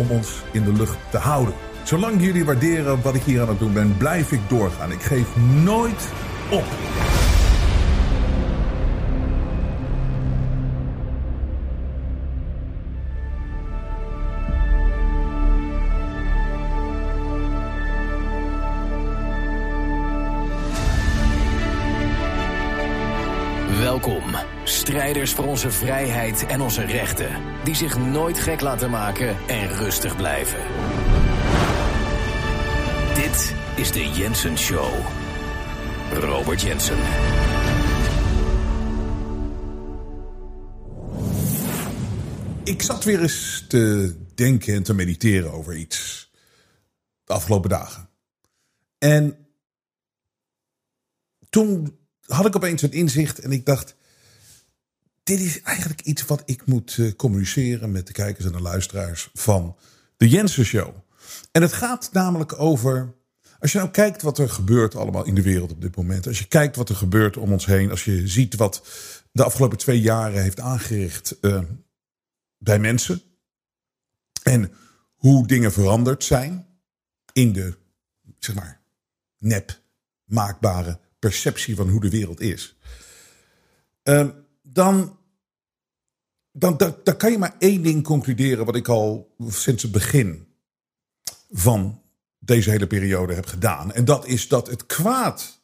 om ons in de lucht te houden. Zolang jullie waarderen wat ik hier aan het doen ben, blijf ik doorgaan. Ik geef nooit op. strijders voor onze vrijheid en onze rechten, die zich nooit gek laten maken en rustig blijven. Dit is de Jensen Show. Robert Jensen. Ik zat weer eens te denken en te mediteren over iets. De afgelopen dagen. En toen had ik opeens een inzicht en ik dacht. Dit is eigenlijk iets wat ik moet eh, communiceren met de kijkers en de luisteraars van de Jensen Show. En het gaat namelijk over. Als je nou kijkt wat er gebeurt allemaal in de wereld op dit moment. Als je kijkt wat er gebeurt om ons heen. Als je ziet wat de afgelopen twee jaren heeft aangericht uh, bij mensen. En hoe dingen veranderd zijn in de, zeg maar, nep maakbare perceptie van hoe de wereld is. Uh, dan, dan, dan, kan je maar één ding concluderen wat ik al sinds het begin van deze hele periode heb gedaan. En dat is dat het kwaad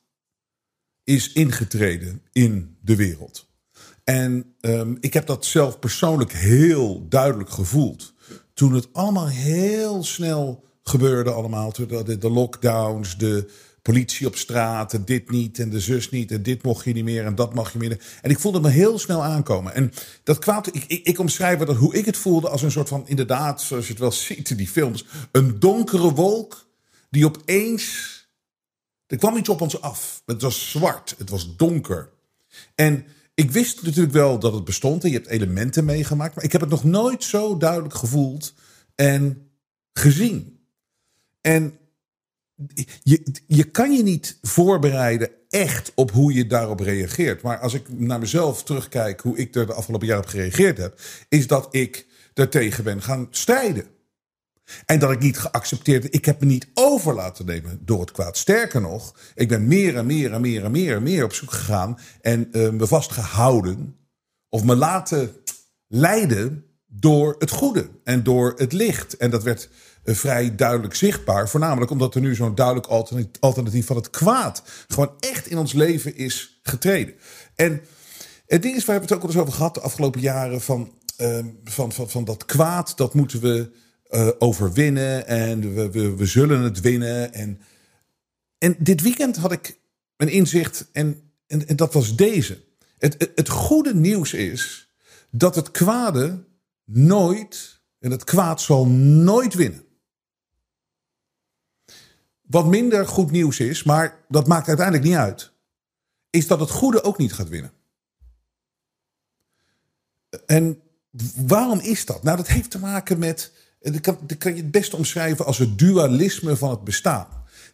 is ingetreden in de wereld. En um, ik heb dat zelf persoonlijk heel duidelijk gevoeld. Toen het allemaal heel snel gebeurde allemaal. De, de lockdowns, de politie op straat, dit niet en de zus niet en dit mocht je niet meer en dat mag je meer. En ik voelde me heel snel aankomen. En dat kwaad, ik, ik, ik omschrijf dat hoe ik het voelde als een soort van, inderdaad, zoals je het wel ziet in die films, een donkere wolk die opeens, er kwam iets op ons af. Het was zwart, het was donker. En ik wist natuurlijk wel dat het bestond en je hebt elementen meegemaakt, maar ik heb het nog nooit zo duidelijk gevoeld en gezien. En je, je kan je niet voorbereiden echt op hoe je daarop reageert. Maar als ik naar mezelf terugkijk hoe ik er de afgelopen jaren op gereageerd heb, is dat ik daartegen ben gaan strijden. En dat ik niet geaccepteerd, ik heb me niet over laten nemen door het kwaad. Sterker nog, ik ben meer en meer en meer en meer en meer op zoek gegaan en uh, me vastgehouden of me laten leiden door het goede en door het licht. En dat werd vrij duidelijk zichtbaar. Voornamelijk omdat er nu zo'n duidelijk alternatief van het kwaad gewoon echt in ons leven is getreden. En het ding is, we hebben het ook al eens over gehad de afgelopen jaren van, uh, van, van, van dat kwaad, dat moeten we uh, overwinnen en we, we, we zullen het winnen. En, en dit weekend had ik een inzicht en, en, en dat was deze. Het, het, het goede nieuws is dat het kwade nooit, en het kwaad zal nooit winnen. Wat minder goed nieuws is, maar dat maakt uiteindelijk niet uit, is dat het goede ook niet gaat winnen. En waarom is dat? Nou, dat heeft te maken met, dat kan, kan je het best omschrijven als het dualisme van het bestaan.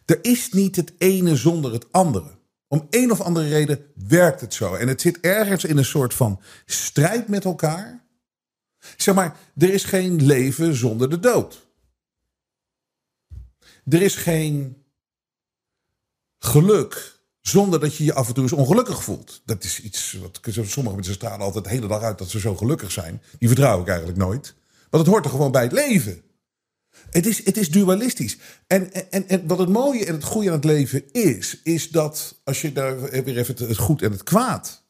Er is niet het ene zonder het andere. Om een of andere reden werkt het zo. En het zit ergens in een soort van strijd met elkaar. Zeg maar, er is geen leven zonder de dood. Er is geen geluk zonder dat je je af en toe eens ongelukkig voelt. Dat is iets wat sommige mensen stralen altijd de hele dag uit dat ze zo gelukkig zijn. Die vertrouw ik eigenlijk nooit. Want het hoort er gewoon bij het leven. Het is, het is dualistisch. En, en, en wat het mooie en het goede aan het leven is, is dat als je daar weer even het goed en het kwaad,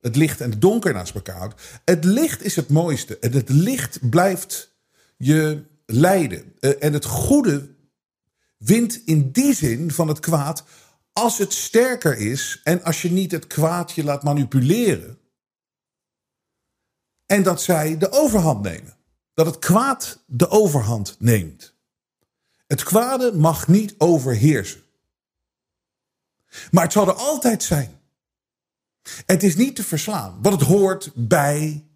het licht en het donker naast elkaar houdt. Het licht is het mooiste. En het licht blijft je leiden. Eh, en het goede wint in die zin van het kwaad als het sterker is en als je niet het kwaad je laat manipuleren. En dat zij de overhand nemen dat het kwaad de overhand neemt. Het kwade mag niet overheersen. Maar het zal er altijd zijn. Het is niet te verslaan, want het hoort bij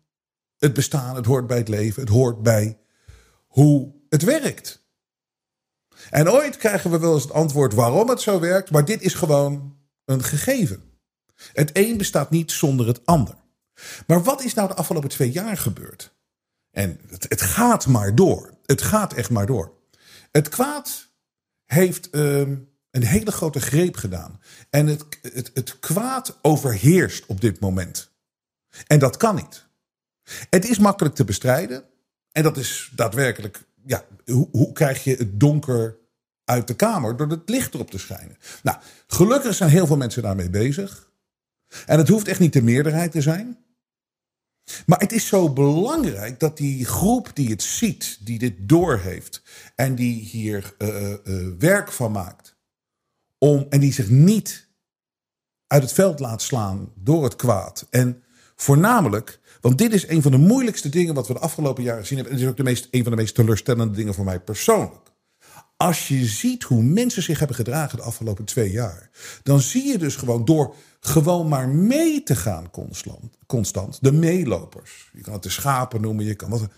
het bestaan, het hoort bij het leven, het hoort bij hoe het werkt. En ooit krijgen we wel eens het antwoord waarom het zo werkt, maar dit is gewoon een gegeven. Het een bestaat niet zonder het ander. Maar wat is nou de afgelopen twee jaar gebeurd? En het, het, gaat maar door. Het gaat echt maar door. Het kwaad heeft ehm, een hele grote greep gedaan. En het, het, het kwaad overheerst op dit moment. En dat kan niet. Het is makkelijk te bestrijden. En dat is daadwerkelijk. Ja, hoe, hoe krijg je het donker uit de kamer? Door het licht erop te schijnen. Nou, gelukkig zijn heel veel mensen daarmee bezig. En het hoeft echt niet de meerderheid te zijn. Maar het is zo belangrijk dat die groep die het ziet, die dit doorheeft en die hier uh, uh, werk van maakt, om, en die zich niet uit het veld laat slaan door het kwaad. En voornamelijk, want dit is een van de moeilijkste dingen wat we de afgelopen jaren gezien hebben. En het is ook de meest, een van de meest teleurstellende dingen voor mij persoonlijk. Als je ziet hoe mensen zich hebben gedragen de afgelopen twee jaar, dan zie je dus gewoon door gewoon maar mee te gaan constant, constant de meelopers. Je kan het de schapen noemen, je kan.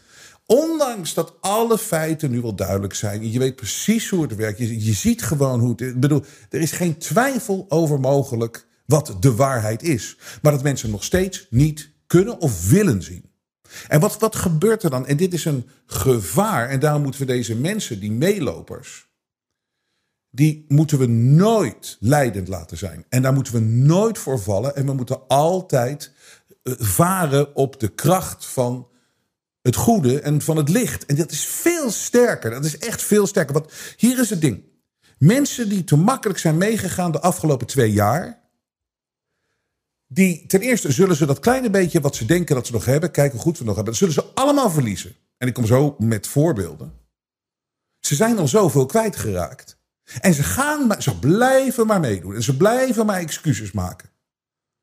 Ondanks dat alle feiten nu wel duidelijk zijn, je weet precies hoe het werkt, je, je ziet gewoon hoe het. Ik bedoel, er is geen twijfel over mogelijk wat de waarheid is, maar dat mensen nog steeds niet kunnen of willen zien. En wat, wat gebeurt er dan? En dit is een gevaar. En daarom moeten we deze mensen, die meelopers, die moeten we nooit leidend laten zijn. En daar moeten we nooit voor vallen. En we moeten altijd eh, varen op de kracht van het goede en van het licht. En dat is veel sterker. Dat is echt veel sterker. Want hier is het ding. Mensen die te makkelijk zijn meegegaan de afgelopen twee jaar. Die ten eerste zullen ze dat kleine beetje wat ze denken dat ze nog hebben, kijken hoe goed we nog hebben, dat zullen ze allemaal verliezen. En ik kom zo met voorbeelden. Ze zijn al zoveel kwijtgeraakt. En ze, gaan, ze blijven maar meedoen. En ze blijven maar excuses maken.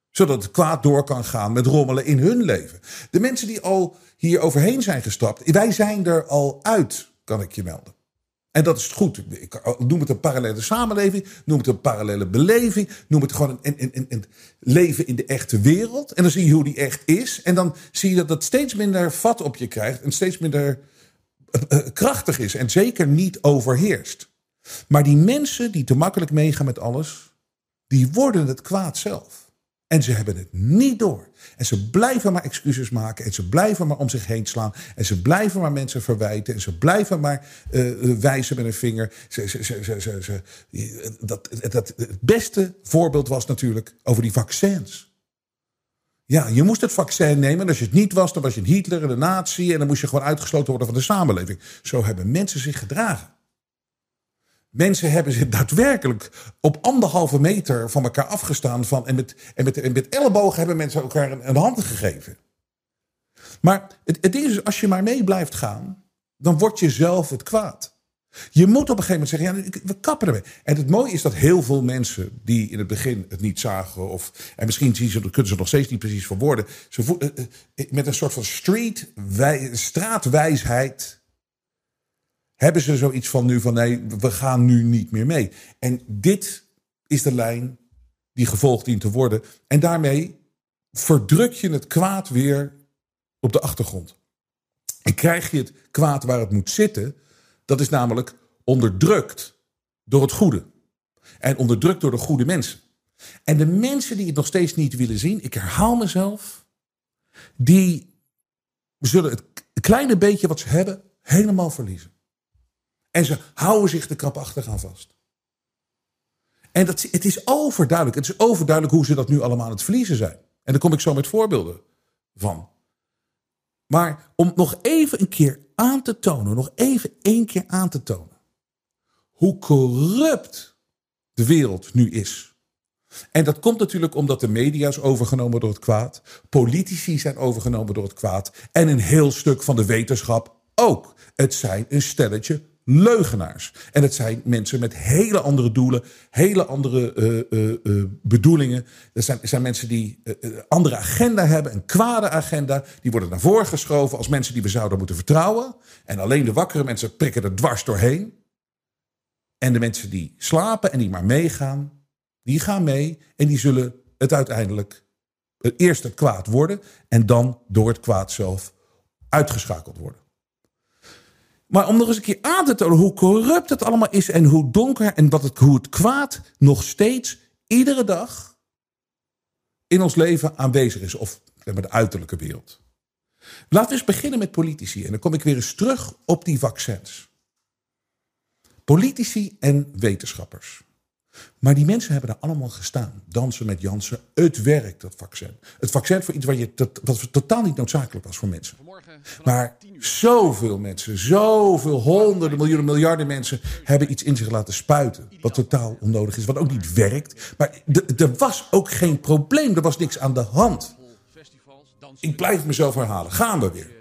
Zodat het kwaad door kan gaan met rommelen in hun leven. De mensen die al hier overheen zijn gestapt. Wij zijn er al uit, kan ik je melden. En dat is goed. Ik noem het een parallele samenleving. Noem het een parallele beleving. Noem het gewoon een, een, een, een, leven in de echte wereld. En dan zie je hoe die echt is. En dan zie je dat het steeds minder vat op je krijgt. En steeds minder uh, uh, krachtig is. En zeker niet overheerst. Maar die mensen die te makkelijk meegaan met alles, die worden het kwaad zelf. En ze hebben het niet door. En ze blijven maar excuses maken. En ze blijven maar om zich heen slaan. En ze blijven maar mensen verwijten. En ze blijven maar uh, wijzen met een vinger. Ze, ze, ze, ze, dat, dat, het beste voorbeeld was natuurlijk over die vaccins. Ja, je moest het vaccin nemen. En als je het niet was, dan was je een Hitler en een nazi. En dan moest je gewoon uitgesloten worden van de samenleving. Zo hebben mensen zich gedragen. Mensen hebben zich daadwerkelijk op anderhalve meter van elkaar afgestaan. Van, en, met, en, met, en met ellebogen hebben mensen elkaar een, hand gegeven. Maar het, het is dus, als je maar mee blijft gaan, dan word je zelf het kwaad. Je moet op een gegeven moment zeggen, ja, we kappen ermee. En het mooie is dat heel veel mensen die in het begin het niet zagen... Of, en misschien zien ze, kunnen ze nog steeds niet precies verwoorden... Ze, eh, eh, met een soort van street, straatwijsheid hebben ze zoiets van nu van nee, we gaan nu niet meer mee. En dit is de lijn die gevolgd dient te worden. En daarmee verdruk je het kwaad weer op de achtergrond. En krijg je het kwaad waar het moet zitten, dat is namelijk onderdrukt door het goede. En onderdrukt door de goede mensen. En de mensen die het nog steeds niet willen zien, ik herhaal mezelf, die zullen het kleine beetje wat ze hebben helemaal verliezen. En ze houden zich de krapachtig aan vast. En dat, het is overduidelijk. Het is overduidelijk hoe ze dat nu allemaal aan het verliezen zijn. En daar kom ik zo met voorbeelden van. Maar om nog even een keer aan te tonen, nog even één keer aan te tonen, hoe corrupt de wereld nu is. En dat komt natuurlijk omdat de media is overgenomen door het kwaad, politici zijn overgenomen door het kwaad en een heel stuk van de wetenschap ook. Het zijn een stelletje leugenaars. En het zijn mensen met hele andere doelen, hele andere uh, bedoelingen. Er zijn, zijn mensen die een andere agenda hebben, een kwade agenda. Die worden naar voren geschoven als mensen die we zouden moeten vertrouwen. En alleen de wakkere mensen prikken er dwars doorheen. En de mensen die slapen en die maar meegaan, die gaan mee en die zullen het uiteindelijk eerst het kwaad worden en dan door het kwaad zelf uitgeschakeld worden. Maar om nog eens een keer aan te tonen hoe corrupt het allemaal is en hoe donker en wat het, hoe het kwaad nog steeds iedere dag in ons leven aanwezig is. Of met de uiterlijke wereld. Laten we eens beginnen met politici. En dan kom ik weer eens terug op die vaccins. Politici en wetenschappers. Maar die mensen hebben daar allemaal gestaan. Dansen met Jansen. Het werkt, dat vaccin. Het vaccin voor iets wat, je, wat totaal niet noodzakelijk was voor mensen. Maar zoveel mensen, zoveel honderden miljoenen, miljarden mensen hebben iets in zich laten spuiten. Wat totaal onnodig is, wat ook niet werkt. Maar er was ook geen probleem, er was niks aan de hand. Ik blijf mezelf herhalen. Gaan we weer.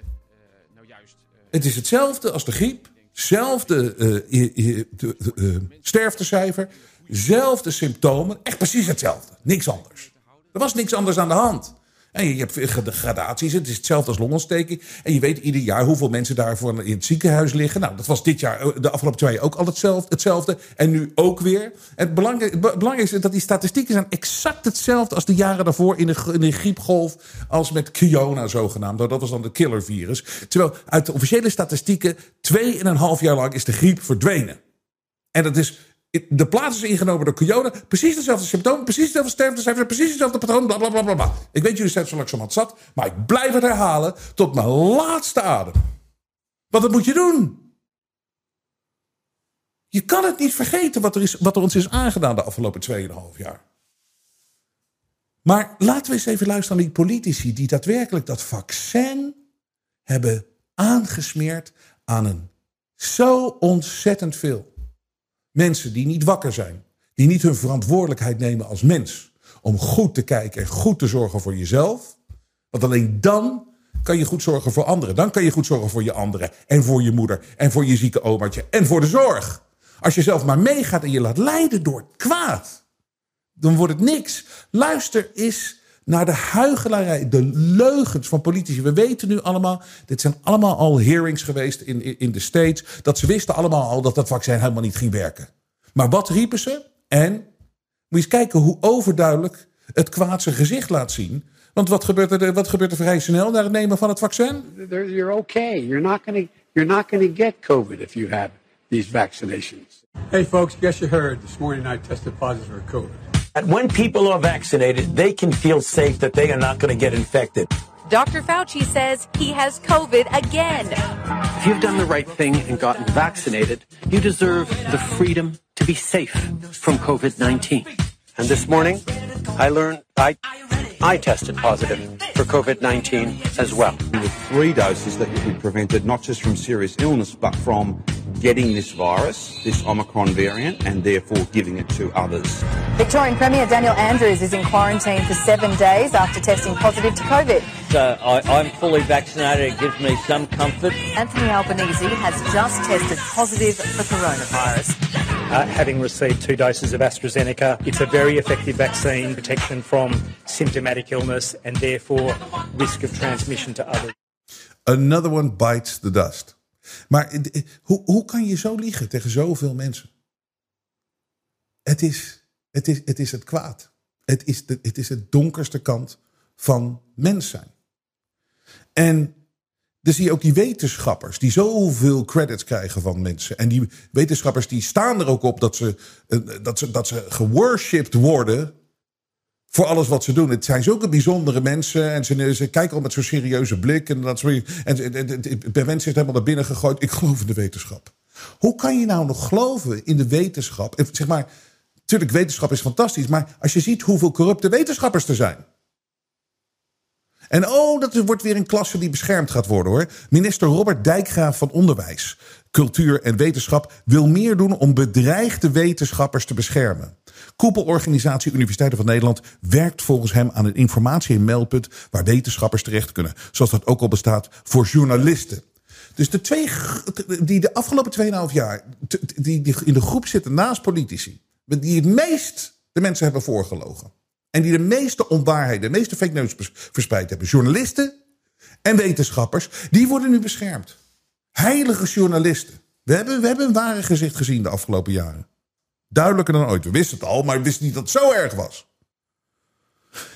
Het is hetzelfde als de griep. Hetzelfde uh, sterftecijfer. Zelfde symptomen, echt precies hetzelfde. Niks anders. Er was niks anders aan de hand. En je hebt gradaties, het is hetzelfde als longontsteking. En je weet ieder jaar hoeveel mensen daarvoor in het ziekenhuis liggen. Nou, dat was dit jaar, eh, de afgelopen twee jaar ook al hetzelfde. hetzelfde en nu ook weer. Het, belangrijkste is dat die statistieken zijn exact hetzelfde als de jaren daarvoor in de, griepgolf. Als met Kiona zogenaamd. Dat was dan de killervirus. Terwijl uit de officiële statistieken, twee en een half jaar lang is de griep verdwenen. En dat is de plaats is ingenomen door corona. Precies dezelfde symptomen, precies dezelfde sterftecijfers, precies hetzelfde patroon, bla bla bla bla. Ik weet jullie zijn zo langzamerhand zat, maar ik blijf het herhalen tot mijn laatste adem. Want dat moet je doen. Je kan het niet vergeten wat er, is, wat er ons is aangedaan de afgelopen 2,5 jaar. Maar laten we eens even luisteren naar die politici die daadwerkelijk dat vaccin hebben aangesmeerd aan een zo ontzettend veel Mensen die niet wakker zijn. Die niet hun verantwoordelijkheid nemen als mens. Om goed te kijken en goed te zorgen voor jezelf. Want alleen dan kan je goed zorgen voor anderen. Dan kan je goed zorgen voor je anderen. En voor je moeder. En voor je zieke omaatje. En voor de zorg. Als je zelf maar meegaat en je laat leiden door het kwaad. Dan wordt het niks. Luister eens naar de huigelarij, de leugens van politici. We weten nu allemaal, dit zijn allemaal al hearings geweest in, in, in de States, dat ze wisten allemaal al dat dat vaccin helemaal niet ging werken. Maar wat riepen ze? En moet je eens kijken hoe overduidelijk het kwaad zijn gezicht laat zien. Want wat gebeurt er, wat gebeurt er vrij snel na het nemen van het vaccin? You're okay. You're not going you're not going to get COVID if you have these vaccinations. Hey folks, guess you heard this morning I tested positive for COVID. And when people are vaccinated, they can feel safe that they are not going to get infected. Dr. Fauci says he has COVID again. If you've done the right thing and gotten vaccinated, you deserve the freedom to be safe from COVID 19. And this morning, I learned I, I tested positive for COVID 19 as well. With three doses that you be prevented not just from serious illness, but from getting this virus, this Omicron variant, and therefore giving it to others. Victorian Premier Daniel Andrews is in quarantine for seven days after testing positive to COVID. So I, I'm fully vaccinated. It gives me some comfort. Anthony Albanese has just tested positive for coronavirus. Uh, having received two doses of AstraZeneca, it's a very effective vaccine, protection from symptomatic illness and therefore risk of transmission to others. Another one bites the dust. Maar hoe, hoe kan je zo liegen tegen zoveel mensen? Het is het, is, het, is het kwaad. Het is, de, het is het donkerste kant van mens zijn. En dan zie je ook die wetenschappers die zoveel credits krijgen van mensen. En die wetenschappers die staan er ook op dat ze, dat ze, dat ze geworshipped worden Voor alles wat ze doen. Het zijn zulke bijzondere mensen. En ze, ze kijken al met zo'n serieuze blik. En, dat en, en, bij mensen is helemaal naar binnen gegooid. Ik geloof in de wetenschap. Hoe kan je nou nog geloven in de wetenschap? En Zeg maar, natuurlijk, wetenschap is fantastisch. Maar als je ziet hoeveel corrupte wetenschappers er zijn. En oh, dat wordt weer een klasse die beschermd gaat worden hoor. Minister Robert Dijkgraaf van Onderwijs, Cultuur en Wetenschap wil meer doen om bedreigde wetenschappers te beschermen. Koepelorganisatie Universiteiten van Nederland werkt volgens hem aan een informatie- en meldpunt waar wetenschappers terecht kunnen. Zoals dat ook al bestaat voor journalisten. Dus de twee die de afgelopen 2,5 jaar die, die in de groep zitten naast politici, die het meest de mensen hebben voorgelogen. En die de meeste onwaarheden, de meeste fake news verspreid hebben. Journalisten en wetenschappers, die worden nu beschermd. Heilige journalisten. We hebben, we hebben een ware gezicht gezien de afgelopen jaren. Duidelijker dan ooit. We wisten het al, maar we wisten niet dat het zo erg was.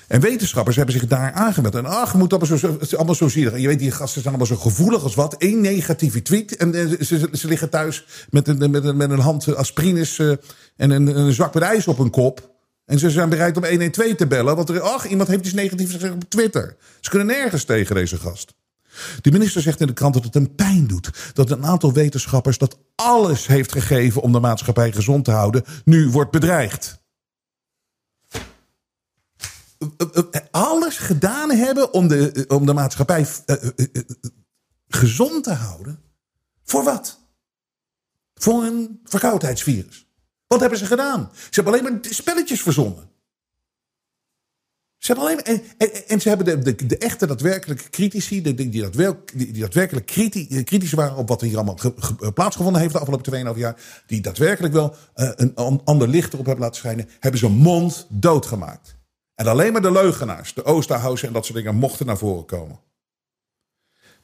En wetenschappers hebben zich daar aangemeld. En ach, moet allemaal zo, allemaal zo zielig. En je weet, die gasten zijn allemaal zo gevoelig als wat. Eén negatieve tweet. En eh, ze, ze liggen thuis met een, met een, met een hand aspirines eh, en een, een zak met ijs op hun kop. En ze zijn bereid om 112 te bellen. Want er, ach, iemand heeft iets negatiefs gezegd op Twitter. Ze kunnen nergens tegen deze gast. De minister zegt in de krant dat het hem pijn doet dat een aantal wetenschappers dat alles heeft gegeven om de maatschappij gezond te houden, nu wordt bedreigd. Eh, eh, eh, Alles gedaan hebben om de, om de maatschappij gezond te houden. Voor wat? Voor een verkoudheidsvirus. Wat hebben ze gedaan? Ze hebben alleen maar spelletjes verzonnen. Ze hebben alleen en, en, ze hebben de, de, de echte daadwerkelijke critici, de, die, die, daadwerk, die, daadwerkelijk kriti, eh, kritisch waren op wat er hier allemaal eh, plaatsgevonden heeft de afgelopen 2,5 jaar, die daadwerkelijk wel eh, een an- ander licht erop hebben laten schijnen, hebben ze mond doodgemaakt. En alleen maar de leugenaars, de Oosterhuizen en dat soort dingen mochten naar voren komen.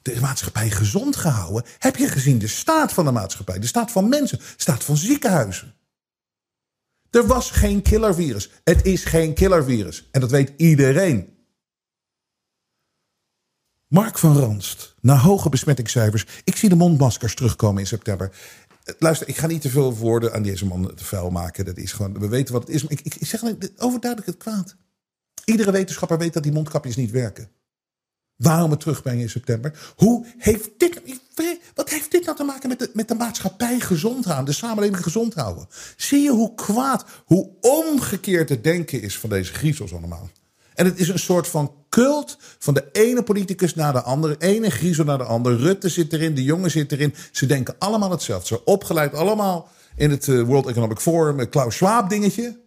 De maatschappij gezond gehouden. Heb je gezien de staat van de maatschappij, de staat van mensen, de staat van ziekenhuizen? Er was geen killervirus. Het is geen killervirus. En dat weet iedereen. Mark van Ranst. Na hoge besmettingscijfers. Ik zie de mondmaskers terugkomen in september. Eh, Luister, ik ga niet te veel woorden aan deze man te vuil maken. Dat is gewoon, we weten wat het is. Maar ik, ik, zeg alleen, overduidelijk het kwaad. Iedere wetenschapper weet dat die mondkapjes niet werken. Waarom het terugbrengen in september? Hoe heeft dit, wat heeft dit nou te maken met de, met de maatschappij gezond houden, de samenleving gezond houden? Zie je hoe kwaad, hoe omgekeerd het denken is van deze griezels allemaal? En het is een soort van cult van de ene politicus naar de andere, ene griezel naar de andere. Rutte zit erin, de jongen zit erin. Ze denken allemaal hetzelfde. Ze opgeleid allemaal in het eh, World Economic Forum, Klaus Schwab dingetje.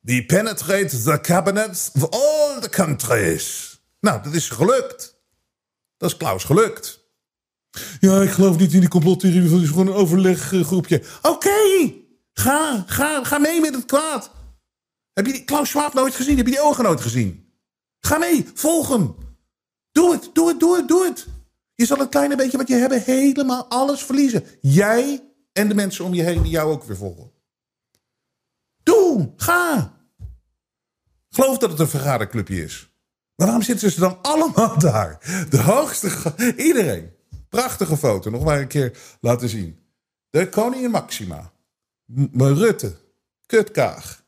We penetrate the cabinets of all the countries. Nou, dat is gelukt. Dat is Klaus gelukt. Ja, ik geloof niet in die complottheorie. Het is gewoon een overleggroepje. Oké, ga, ga, ga mee met het kwaad. Heb je die Klaus Schwab nooit gezien? Heb je die ogen nooit gezien? Ga mee, volg hem. Doe het, doe het, doe het, doe het. Je zal het kleine beetje wat je hebt helemaal alles verliezen. Jij en de mensen om je heen die jou ook weer volgen. Doe, ga. Geloof dat het een vergaderclubje is. Waarom zitten ze dan allemaal daar? De hoogste. Iedereen. Prachtige foto. Nog maar een keer laten zien. De koningin Maxima. M- Rutte. Kutkaag.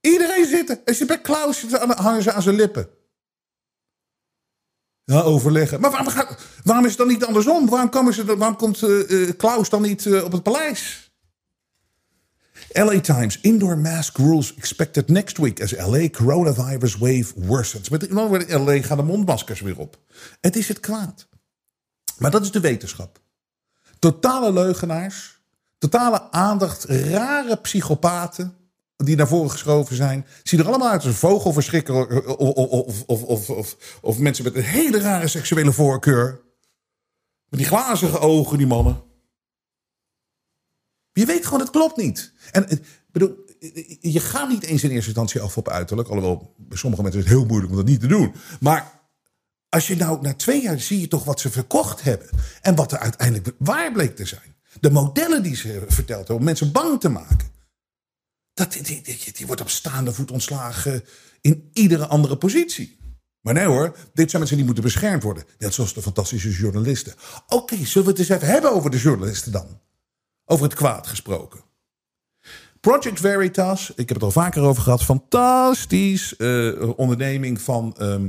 Iedereen zitten. En ze bij Klaus hangen ze aan zijn lippen. Ja, overleggen. Maar waarom, gaat, waarom is het dan niet andersom? Waarom, komen ze, waarom komt eh, eh, Klaus dan niet eh, op het paleis? LA Times. Indoor mask rules expected next week as LA coronavirus wave worsens. Met andere woorden, LA gaan de mondmaskers weer op. Het is het kwaad. Maar dat is de wetenschap. Totale leugenaars. Totale aandacht. Rare psychopaten. Die naar voren geschoven zijn. Zien er allemaal uit als een vogelverschrikker. Of, of, of, of mensen met een hele rare seksuele voorkeur. Met die glazige ogen, die mannen. Je weet gewoon, het klopt niet. En ik bedoel, je gaat niet eens in eerste instantie af op uiterlijk. Alhoewel, bij sommige mensen is het heel moeilijk om dat niet te doen. Maar als je nou na twee jaar zie je toch wat ze verkocht hebben. En wat er uiteindelijk waar bleek te zijn. De modellen die ze verteld hebben om mensen bang te maken. Dat, die, die, die wordt op staande voet ontslagen in iedere andere positie. Maar nee hoor, dit zijn mensen die moeten beschermd worden. Net zoals de fantastische journalisten. Oké, zullen we het eens even hebben over de journalisten dan? Over het kwaad gesproken. Project Veritas, ik heb het al vaker over gehad. Fantastisch eh, onderneming van ehm,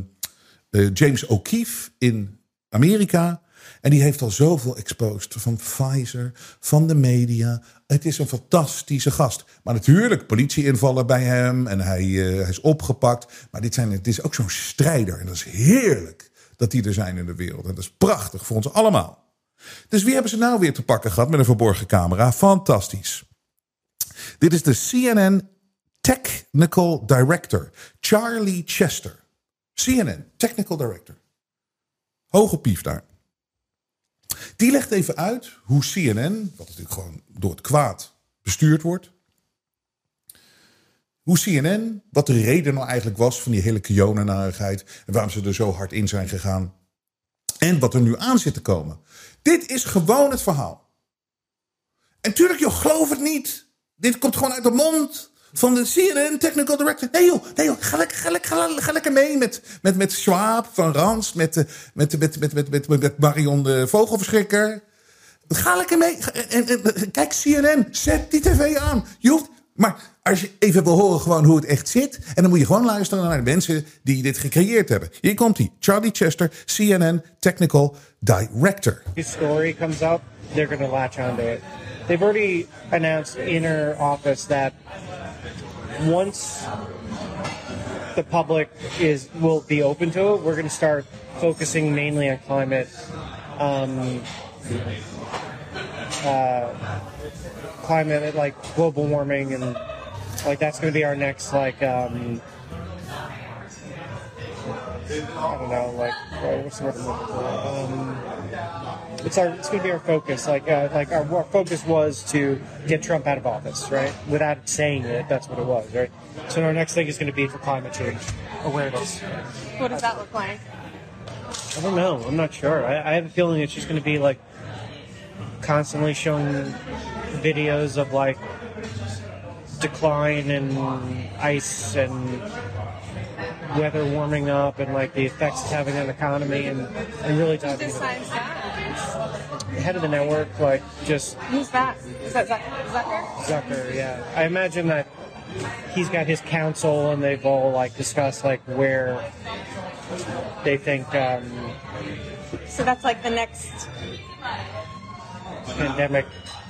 eh, James O'Keefe in Amerika. En die heeft al zoveel exposed van Pfizer, van de media. Het is een fantastische gast. Maar natuurlijk, politieinvallen bij hem en hij, eh, hij is opgepakt. Maar dit, zijn, het is ook zo'n strijder. En dat is heerlijk dat die er zijn in de wereld. En dat is prachtig voor ons allemaal. Dus wie hebben ze nou weer te pakken gehad met een verborgen camera? Fantastisch. Dit is de CNN Technical Director, Charlie Chester. CNN, Technical Director. Hoge pief daar. Die legt even uit hoe CNN, wat natuurlijk gewoon door het kwaad bestuurd wordt. Hoe CNN, wat de reden nou eigenlijk was van die hele Kiona-narigheid. En waarom ze er zo hard in zijn gegaan. En wat er nu aan zit te komen. Dit is gewoon het verhaal. En tuurlijk, joh, geloof het niet. Dit komt gewoon uit de mond van de CNN Technical Director. Nee joh, nee joh ga, lekker, ga, lekker, ga, lekker mee met, met, met Schwab van Rans, met, eh, met, met, met, met, met, met Marion de Vogelverschrikker. Ga lekker mee. En, kijk CNN, zet die tv aan. Je hoeft, maar als je even wil horen gewoon hoe het echt zit... en dan moet je gewoon luisteren naar de mensen die dit gecreëerd hebben. Hier komt hij, Charlie Chester, CNN Technical Director. This story comes up, they're going to latch onto it. They've already announced in her office that once the public is will be open to it, we're going to start focusing mainly on climate, um, uh, climate like global warming, and like that's going to be our next like um, I don't know like what's the word I'm looking for. Um, it's our it's going to be our focus. Like uh, like our, our focus was to get Trump out of office, right? Without saying it, that's what it was, right? So our next thing is going to be for climate change awareness. What does that look like? I don't know. I'm not sure. I, I have a feeling it's just going to be like constantly showing videos of like decline in ice and weather warming up and like the effects it's having on the economy and, and really talking about the head of the network, like just Who's that? Is that Zuck- Zucker? Zucker, yeah. I imagine that he's got his council and they've all like discussed like where they think um, So that's like the next. Pandemic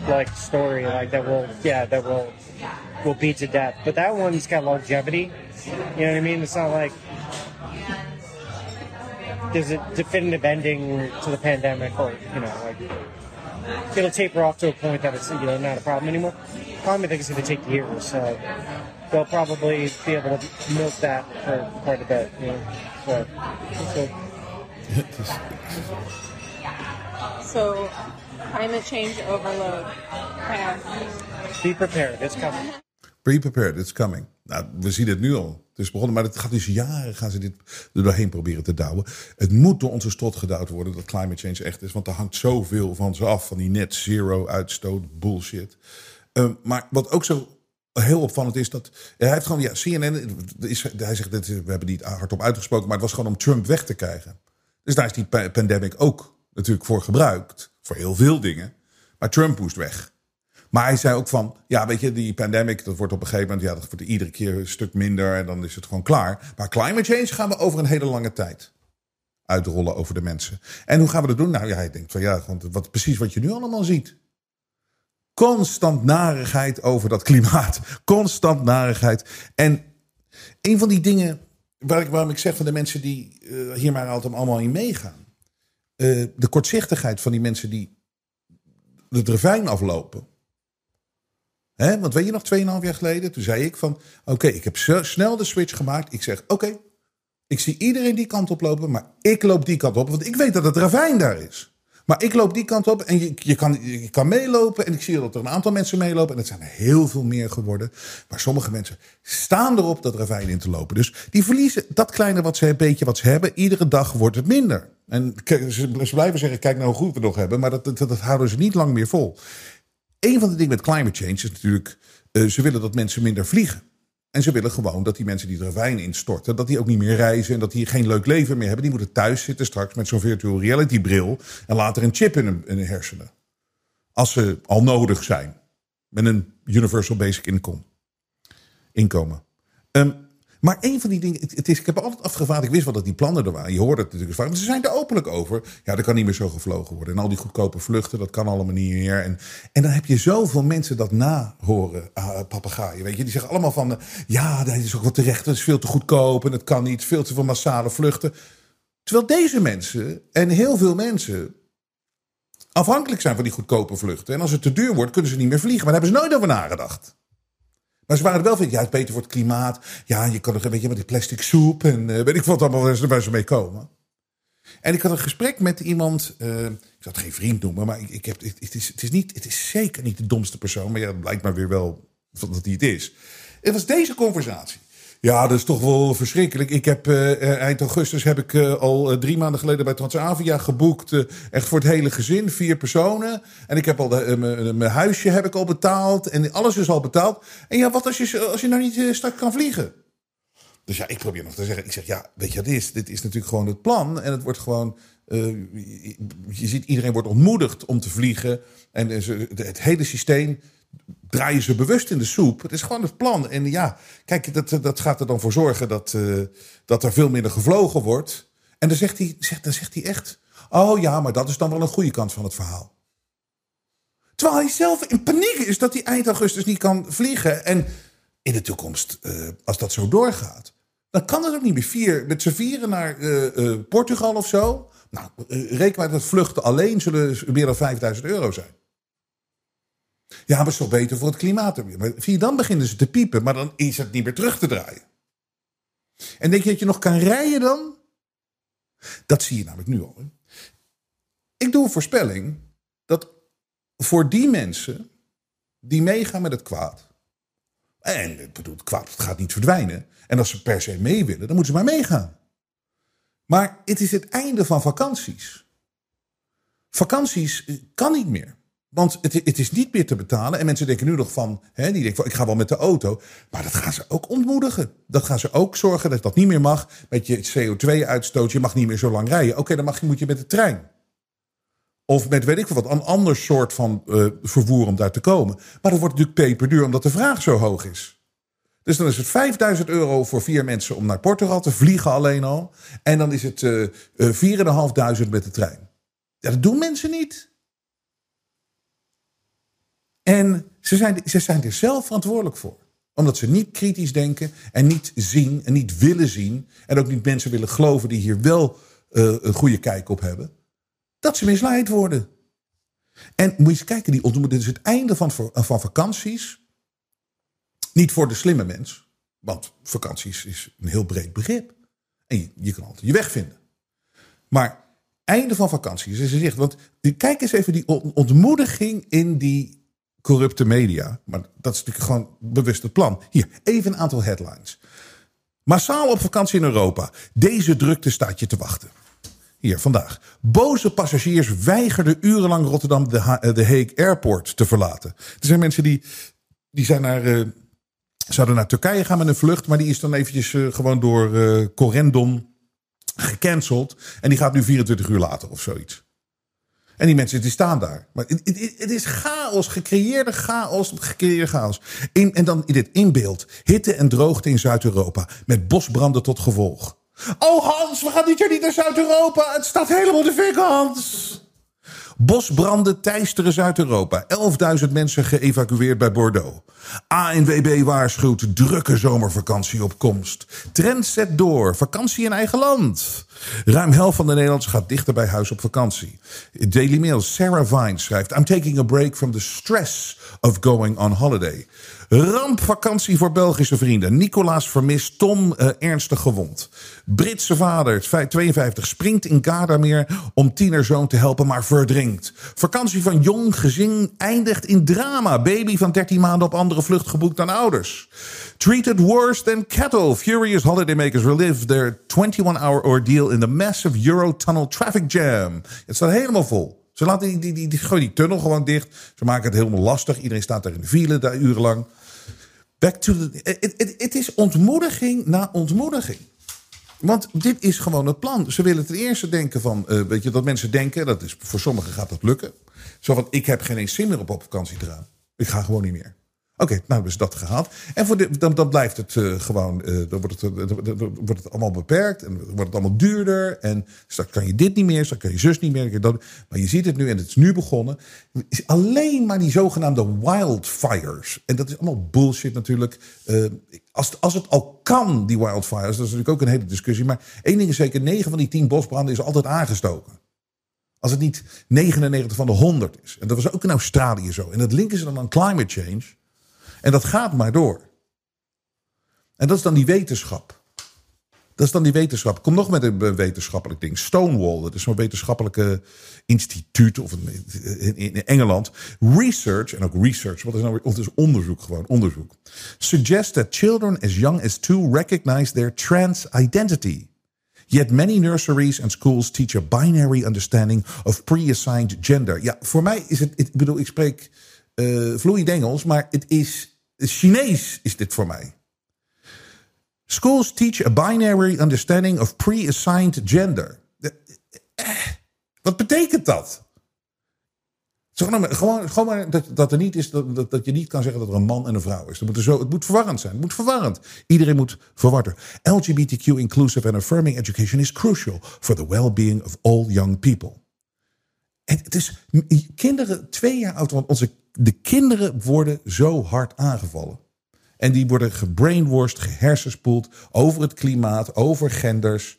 like story like that will yeah that will will beat to death. But that one's got longevity. You know what I mean? It's not like there's a definitive ending to the pandemic or you know like it'll taper off to a point that it's you know not a problem anymore. Probably think it's going to take years, so they'll probably be able to milk that for quite a bit. You know, so, so So, climate change overload. Yeah. be prepared. It's coming. Be prepared, it's coming. Nou, we zien het nu al. Het is begonnen, maar het gaat dus jaren gaan ze dit er doorheen proberen te douwen. Het moet door onze strot gedouwd worden dat climate change echt is. Want er hangt zoveel van ze af, van die net zero uitstoot bullshit. Um, maar wat ook zo heel opvallend is dat hij heeft gewoon ja CNN is, hij zegt dat we hebben niet hardop uitgesproken, maar het was gewoon om Trump weg te krijgen. Dus daar is die pa- pandemic ook natuurlijk voor gebruikt voor heel veel dingen. Maar Trump moest weg. Maar hij zei ook van, ja, weet je, die pandemic, dat wordt op een gegeven moment, ja, dat wordt iedere keer een stuk minder en dan is het gewoon klaar. Maar climate change gaan we over een hele lange tijd uitrollen over de mensen. En hoe gaan we dat doen? Nou ja, hij denkt van ja, gewoon wat, precies wat je nu allemaal ziet. Constant narigheid over dat klimaat. Constant narigheid. En een van die dingen waar ik, waarom ik zeg van de mensen die eh, hier maar altijd allemaal in meegaan. Eh, de kortzichtigheid van die mensen die het ravijn aflopen. Hè, want weet je nog, 2,5 jaar geleden, toen zei ik van... Oké, ik heb snel de switch gemaakt. Ik zeg, oké, ik zie iedereen die kant op lopen, maar ik loop die kant op. Want ik weet dat het ravijn daar is. Maar ik loop die kant op en je, je, kan, je kan meelopen. En ik zie dat er een aantal mensen meelopen. En het zijn er heel veel meer geworden. Maar sommige mensen staan erop dat ravijn in te lopen. Dus die verliezen dat kleine wat ze, een beetje wat ze hebben. Iedere dag wordt het minder. En ze, blijven zeggen, kijk nou hoe goed we nog hebben. Maar dat, dat, dat houden ze niet lang meer vol. Een van de dingen met climate change is natuurlijk... eh, ze willen dat mensen minder vliegen. En ze willen gewoon dat die mensen die het ravijn instorten... dat die ook niet meer reizen en dat die geen leuk leven meer hebben. Die moeten thuis zitten straks met zo'n virtual reality bril... en later een chip in hun, in hun hersenen. Als ze al nodig zijn. Met een universal basic income. Inkomen. Ehm, maar een van die dingen, het, is, ik heb altijd afgevraagd, ik wist wel dat die plannen er waren. Je hoorde het natuurlijk vaak, maar ze zijn er openlijk over. Ja, er kan niet meer zo gevlogen worden. En al die goedkope vluchten, dat kan allemaal niet meer. En, en dan heb je zoveel mensen dat na horen, uh, papegaaien. Weet je, die zeggen allemaal van, uh, ja, dat is ook wat terecht, het is veel te goedkoop en het kan niet, veel te veel massale vluchten. Terwijl deze mensen en heel veel mensen afhankelijk zijn van die goedkope vluchten. En als het te duur wordt, kunnen ze niet meer vliegen. Maar daar hebben ze nooit over nagedacht. Maar ze waren wel van, ja, het beter voor het klimaat. Ja, je kan nog een beetje met die plastic soep en uh, weet ik wat allemaal waar ze mee komen. En ik had een gesprek met iemand, uh, ik zal het geen vriend noemen, maar ik, ik heb, het, is, het, is niet, het is zeker niet de domste persoon, maar ja, het blijkt maar weer wel dat hij het is. Het was deze conversatie. Ja, dat is toch wel verschrikkelijk. Ik heb uh, eind augustus heb ik uh, al drie maanden geleden bij Transavia geboekt. echt voor het hele gezin, vier personen. En ik heb al mijn huisje heb ik al betaald. En alles is al betaald. En ja, wat als je, als je nou niet straks kan vliegen? Dus ja, ik probeer nog te zeggen. Ik zeg, ja, weet je wat is? Dit is natuurlijk gewoon het plan. En het wordt gewoon... je ziet, iedereen wordt ontmoedigd om te vliegen. En het hele systeem draaien ze bewust in de soep. Het is gewoon het plan. En ja, kijk, dat, dat gaat er dan voor zorgen dat, uh, dat er veel minder gevlogen wordt. En dan zegt, hij, zegt, dan zegt hij echt: Oh ja, maar dat is dan wel een goede kant van het verhaal. Terwijl hij zelf in paniek is dat hij eind augustus niet kan vliegen. En in de toekomst, uh, als dat zo doorgaat, dan kan het ook niet meer. Vier, met z'n vieren naar uh, Portugal of zo. Nou, reken maar dat vluchten alleen zullen meer dan 5000 euro zijn. Ja, maar het is toch beter voor het klimaat. Maar dan beginnen ze te piepen, maar dan is het niet meer terug te draaien. En denk je dat je nog kan rijden dan? Dat zie je namelijk nu al. Hè? Ik doe een voorspelling dat voor die mensen die meegaan met het kwaad. En ik bedoel, het kwaad gaat niet verdwijnen. En als ze per se mee willen, dan moeten ze maar meegaan. Maar het is het einde van vakanties. Vakanties kan niet meer. Want het, het, is niet meer te betalen. En mensen denken nu nog van, hè, die denken van, ik ga wel met de auto. Maar dat gaan ze ook ontmoedigen. Dat gaan ze ook zorgen dat dat niet meer mag. Met je CO2-uitstoot, je mag niet meer zo lang rijden. Oké, dan mag je, moet je met de trein. Of met weet ik wat, een ander soort van uh, vervoer om daar te komen. Maar dat wordt natuurlijk peperduur omdat de vraag zo hoog is. Dus dan is het 5000 euro voor vier mensen om naar Portugal te vliegen alleen al. En dan is het uh, uh, 4.500 met de trein. Ja, dat doen mensen niet. En ze zijn, ze zijn er zelf verantwoordelijk voor. Omdat ze niet kritisch denken en niet zien en niet willen zien. En ook niet mensen willen geloven die hier wel uh, een goede kijk op hebben. Dat ze misleid worden. En moet je eens kijken, die ontmoeten dus het einde van, van vakanties. Niet voor de slimme mens. Want vakanties is een heel breed begrip. En je, kan altijd je weg vinden. Maar einde van vakanties is zegt, want kijk eens even die ontmoediging in die corrupte media. Maar dat is natuurlijk gewoon bewust het plan. Hier, even een aantal headlines. Massaal op vakantie in Europa. Deze drukte staat je te wachten. Hier, vandaag. Boze passagiers weigerden urenlang Rotterdam de, ha de Hague Airport te verlaten. Er zijn mensen die, die zijn naar, uh, zouden naar Turkije gaan met een vlucht. Maar die is dan eventjes uh, gewoon door uh, gecanceld. En die gaat nu 24 uur later of zoiets. En die mensen die staan daar. Maar het, is chaos, gecreëerde chaos, gecreëerde chaos. In, en dan dit inbeeld. Hitte en droogte in Zuid-Europa. Met bosbranden tot gevolg. Oh Hans, we gaan dit jaar niet naar Zuid-Europa. Het staat helemaal de fik, Hans. Bosbranden teisteren Zuid-Europa. 11.000 mensen geëvacueerd bij Bordeaux. ANWB waarschuwt drukke zomervakantie op komst. Trend zet door. Vakantie in eigen land. Ruim helft van de Nederlanders gaat dichter bij huis op vakantie. Daily Mail, Sarah Vine schrijft... I'm taking a break from the stress of going on holiday. Rampvakantie voor Belgische vrienden. Nicolaas vermist, Tom uh, ernstig gewond. Britse vader, 52, springt in Gardameer om tienerzoon te helpen, maar verdrinkt. Vakantie van jong gezin eindigt in drama. Baby van 13 maanden op andere vlucht geboekt dan ouders. Treated worse than cattle. Furious holidaymakers relive their 21-hour ordeal in the massive Eurotunnel traffic jam. Het staat helemaal vol. Ze laten die, die, die, die, gooi die tunnel gewoon dicht. Ze maken het helemaal lastig. Iedereen staat daar in de file daar urenlang. Back to the. Het is ontmoediging na ontmoediging. Want dit is gewoon het plan. Ze willen ten eerste denken van, uh, weet je, dat mensen denken, dat is, voor sommigen gaat dat lukken. Zo van, ik heb geen eens zin meer op op vakantie te gaan. Ik ga gewoon niet meer. Oké, nou ze dat gehaald. En voor de, dan, blijft het uh, gewoon, uh, dan, wordt het, dan wordt het allemaal beperkt en wordt het allemaal duurder. En straks kan je dit niet meer, straks kan je zus niet meer. Dat, maar je ziet het nu en het is nu begonnen. Is alleen maar die zogenaamde wildfires. En dat is allemaal bullshit natuurlijk. als, als het al kan, die wildfires, dat is natuurlijk ook een hele discussie. Maar één ding is zeker, 9 van die 10 bosbranden is altijd aangestoken. Als het niet 99 van de 100 is. En dat was ook in Australië zo. En dat linken ze dan aan climate change. En dat gaat maar door. En dat is dan die wetenschap. Dat is dan die wetenschap. Kom nog met een wetenschappelijk ding. Stonewall, dat is zo'n wetenschappelijke instituut of in, Engeland. Research, en ook research, wat is nou weer? Het is onderzoek gewoon, onderzoek. Suggests that children as young as two recognize their trans identity. Yet many nurseries and schools teach a binary understanding of pre-assigned gender. Ja, voor mij is het, ik bedoel, ik spreek uh, vloeiend Engels, maar het is Chinees is dit voor mij. Schools teach a binary understanding of pre-assigned gender. Eh, wat betekent dat? Gewoon, gewoon, gewoon maar dat, dat er niet is dat, dat, je niet kan zeggen dat er een man en een vrouw is. Dat moet zo, het moet verwarrend zijn. Het moet verwarrend. Iedereen moet verwarren. LGBTQ inclusive and affirming education is crucial for the well-being of all young people. Het is kinderen twee jaar oud, want onze de kinderen worden zo hard aangevallen. En die worden gebrainwashed, gehersenspoeld over het klimaat, over genders.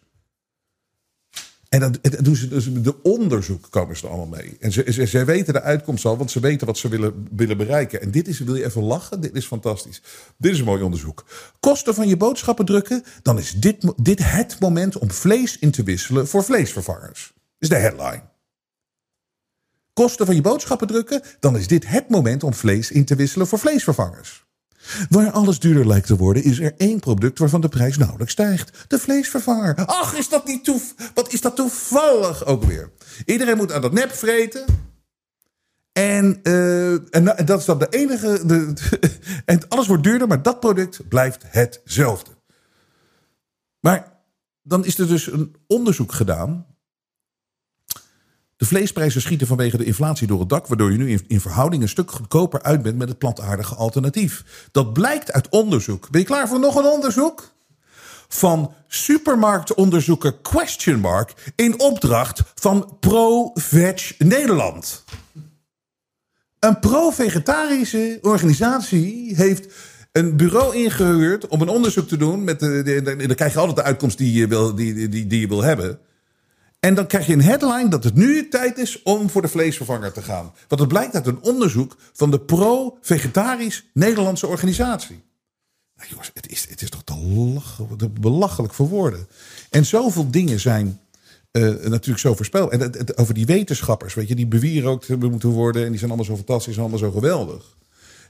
En dan doen ze dus de onderzoek komen ze er allemaal mee. En ze, ze, weten de uitkomst al, want ze weten wat ze willen, willen bereiken. En dit is, wil je even lachen? Dit is fantastisch. Dit is een mooi onderzoek. Kosten van je boodschappen drukken, dan is dit, dit het moment om vlees in te wisselen voor vleesvervangers. is de headline kosten van je boodschappen drukken, dan is dit het moment om vlees in te wisselen voor vleesvervangers. Waar alles duurder lijkt te worden, is er één product waarvan de prijs nauwelijks stijgt: de vleesvervanger. Ach, is dat niet toef? Wat is dat toevallig ook weer? Iedereen moet aan dat nep vreten. En, uh, en, dat is dan de enige. De, en alles wordt duurder, maar dat product blijft hetzelfde. Maar dan is er dus een onderzoek gedaan de vleesprijzen schieten vanwege de inflatie door het dak, waardoor je nu in, verhouding een stuk goedkoper uit bent met het plantaardige alternatief. Dat blijkt uit onderzoek. Ben je klaar voor nog een onderzoek? Van supermarktonderzoeker Question Mark in opdracht van Pro-Veg Nederland. Een pro-vegetarische organisatie heeft een bureau ingehuurd om een onderzoek te doen. Met de, dan krijg je altijd de uitkomst die je wil, die, die, die je wil hebben. En dan krijg je een headline dat het nu tijd is om voor de vleesvervanger te gaan. Want het blijkt uit een onderzoek van de pro-vegetarisch Nederlandse organisatie. Nou jongens, het is, het is toch te, belachelijk voor woorden. En zoveel dingen zijn uh, natuurlijk zo voorspeld. En over die wetenschappers, weet je, die bewierookt moeten worden. En die zijn allemaal zo fantastisch en allemaal zo geweldig.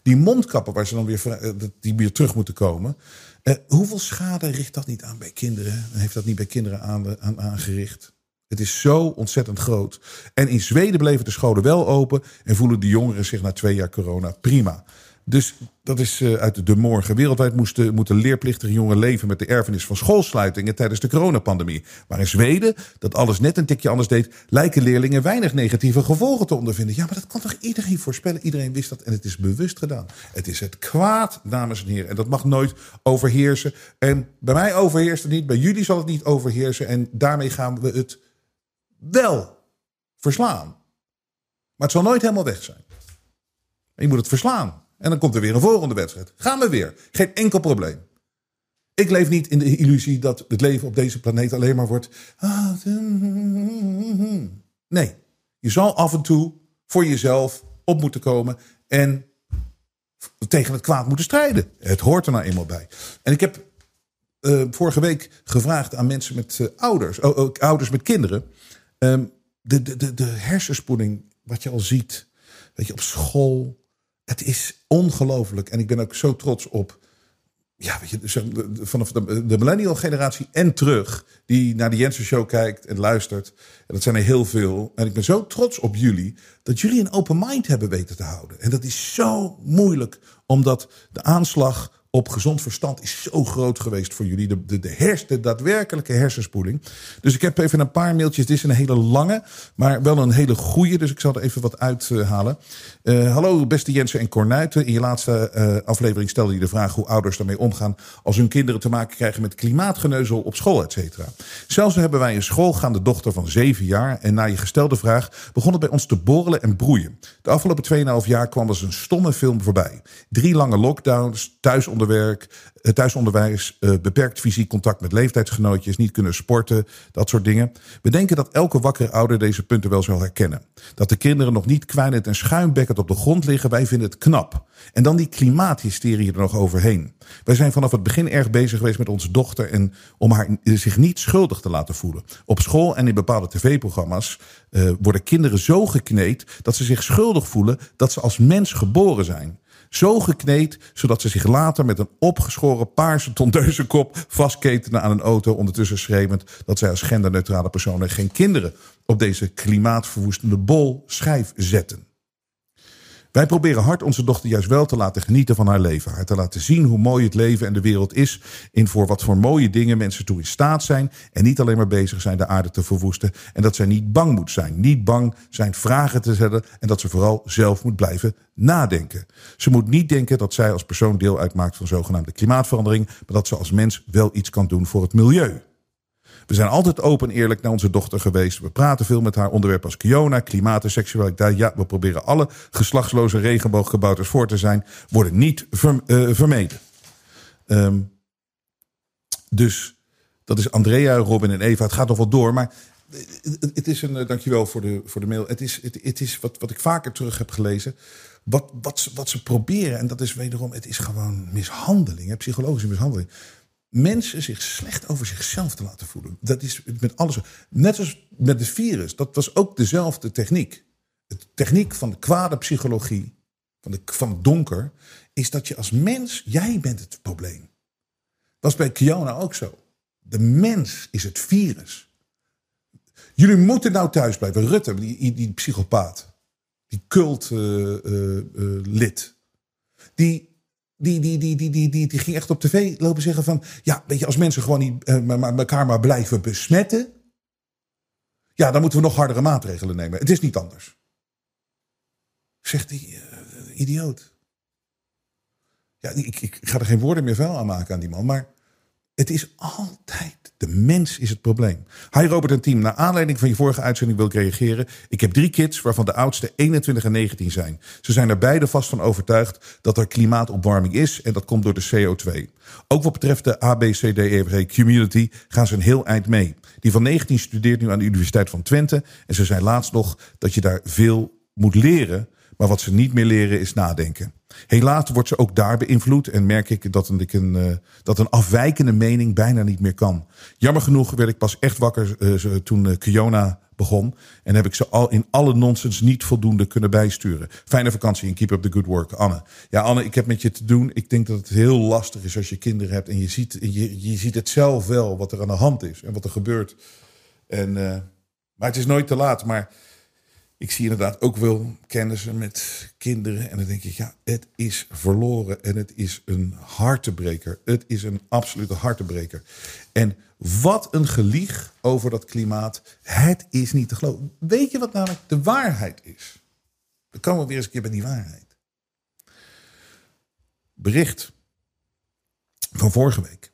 Die mondkappen waar ze dan weer, eh, die weer terug moeten komen. Uh, hoeveel schade richt dat niet aan bij kinderen? Heeft dat niet bij kinderen aan, aangericht? Het is zo ontzettend groot. En in Zweden bleven de scholen wel open en voelen de jongeren zich na twee jaar corona prima. Dus dat is uh, uit de morgen. Wereldwijd moesten, moeten leerplichtige jongeren leven met de erfenis van schoolsluitingen tijdens de coronapandemie. Maar in Zweden, dat alles net een tikje anders deed, lijken leerlingen weinig negatieve gevolgen te ondervinden. Ja, maar dat kan toch iedereen voorspellen? Iedereen wist dat en het is bewust gedaan. Het is het kwaad, dames en heren. En dat mag nooit overheersen. En bij mij overheerst het niet, bij jullie zal het niet overheersen. En daarmee gaan we het wel verslaan. Maar het zal nooit helemaal weg zijn. je moet het verslaan. En dan komt er weer een volgende wedstrijd. Gaan we weer. Geen enkel probleem. Ik leef niet in de illusie dat het leven op deze planeet alleen maar wordt. Nee, je zal af en toe voor jezelf op moeten komen en tegen het kwaad moeten strijden. Het hoort er nou eenmaal bij. En ik heb uh, vorige week gevraagd aan mensen met uh, ouders, oh, ouders met kinderen. Um, de, de, de, de hersenspoeling, wat je al ziet, weet je, op school. Het is ongelooflijk. En ik ben ook zo trots op. Ja, weet je, vanaf de, de millennial generatie en terug. Die naar de Jensen Show kijkt en luistert. En dat zijn er heel veel. En ik ben zo trots op jullie. Dat jullie een open mind hebben weten te houden. En dat is zo moeilijk. Omdat de aanslag op gezond verstand is zo groot geweest voor jullie. De, de, de, de daadwerkelijke hersenspoeling. Dus ik heb even een paar mailtjes. Dit is een hele lange, maar wel een hele goede. Dus ik zal er even wat uithalen. Uh, hallo beste Jensen en Cornuiten. In je laatste uh, aflevering stelde je de vraag hoe ouders daarmee omgaan... als hun kinderen te maken krijgen met klimaatgeneuzel op school, et cetera. Zelfs hebben wij een schoolgaande dochter van zeven jaar... en na je gestelde vraag begon het bij ons te borrelen en broeien. De afgelopen 2,5 jaar kwam er een stomme film voorbij. Drie lange lockdowns, thuisonderwerk, eh, thuisonderwijs, uh, beperkt fysiek contact met leeftijdsgenootjes, niet kunnen sporten, dat soort dingen. We denken dat elke wakkere ouder deze punten wel zal herkennen. Dat de kinderen nog niet kwijnend en schuimbekkend op de grond liggen, wij vinden het knap. En dan die klimaathysterie er nog overheen. Wij zijn vanaf het begin erg bezig geweest met onze dochter en om haar zich niet schuldig te laten voelen. Op school en in bepaalde tv-programma's uh, worden kinderen zo gekneed dat ze zich schuldig voelen dat ze als mens geboren zijn. Zo gekneed, zodat ze zich later met een opgeschoren paarse tondeuze kop vastketenen aan een auto. Ondertussen schreeuwend dat zij als genderneutrale personen geen kinderen op deze klimaatverwoestende bol schijf zetten. Wij proberen hard onze dochter juist wel te laten genieten van haar leven. Haar te laten zien hoe mooi het leven en de wereld is. In voor wat voor mooie dingen mensen toe in staat zijn. En niet alleen maar bezig zijn de aarde te verwoesten. En dat zij niet bang moet zijn. Niet bang zijn vragen te stellen. En dat ze vooral zelf moet blijven nadenken. Ze moet niet denken dat zij als persoon deel uitmaakt van zogenaamde klimaatverandering. Maar dat ze als mens wel iets kan doen voor het milieu. We zijn altijd open en eerlijk naar onze dochter geweest. We praten veel met haar onderwerpen als Kiona, klimaat en seksualiteit. Ja, we proberen alle geslachtsloze regenboogkabouters voor te zijn. Worden niet uh, vermeden. Um, dus dat is Andrea, Robin en Eva. Het gaat nog wel door, maar het is een. Dankjewel voor de, voor de mail. Het is, het, is wat, wat ik vaker terug heb gelezen. Wat, wat, wat ze proberen, en dat is wederom, het is gewoon mishandeling, psychologische mishandeling mensen zich slecht over zichzelf te laten voelen. Dat is met alles. Net als met het virus. Dat was ook dezelfde techniek. De techniek van de kwade psychologie, van, de, van het donker, is dat je als mens, jij bent het probleem. Dat was bij Kiona ook zo. De mens is het virus. Jullie moeten nou thuis blijven. Rutte, die, die psychopaat, die cultlid, uh, uh, uh, die die, die, die, die, die, die, die ging echt op tv lopen zeggen van... Ja, weet je, als mensen gewoon niet, uh, elkaar maar blijven besmetten... Ja, dan moeten we nog hardere maatregelen nemen. Het is niet anders. Zegt die uh, idioot. Ja, ik, ik ga er geen woorden meer vuil aan maken aan die man. Maar het is altijd de mens is het probleem. Hi Robert en team, naar aanleiding van je vorige uitzending wil ik reageren. Ik heb drie kids, waarvan de oudste 21 en 19 zijn. Ze zijn er beide vast van overtuigd dat er klimaatopwarming is en dat komt door de CO2. Ook wat betreft de ABCDEFG community gaan ze een heel eind mee. Die van 19 studeert nu aan de Universiteit van Twente en ze zei laatst nog dat je daar veel moet leren, maar wat ze niet meer leren is nadenken. Helaas wordt ze ook daar beïnvloed en merk ik dat een, een, uh, dat een afwijkende mening bijna niet meer kan. Jammer genoeg werd ik pas echt wakker uh, toen uh, Kiona begon. En heb ik ze al in alle nonsens niet voldoende kunnen bijsturen. Fijne vakantie en keep up the good work. Anne. Ja, Anne, ik heb met je te doen. Ik denk dat het heel lastig is als je kinderen hebt. En je ziet, je, je ziet het zelf wel wat er aan de hand is en wat er gebeurt. En, maar het is nooit te laat. Maar ik zie inderdaad ook wel kennissen met kinderen. En dan denk ik, ja, het is verloren. En het is een hartebreker. Het is een absolute hartebreker. En wat een gelieg over dat klimaat. Het is niet te geloven. Weet je wat namelijk de waarheid is? Dan komen we weer eens een keer bij die waarheid. Bericht van vorige week.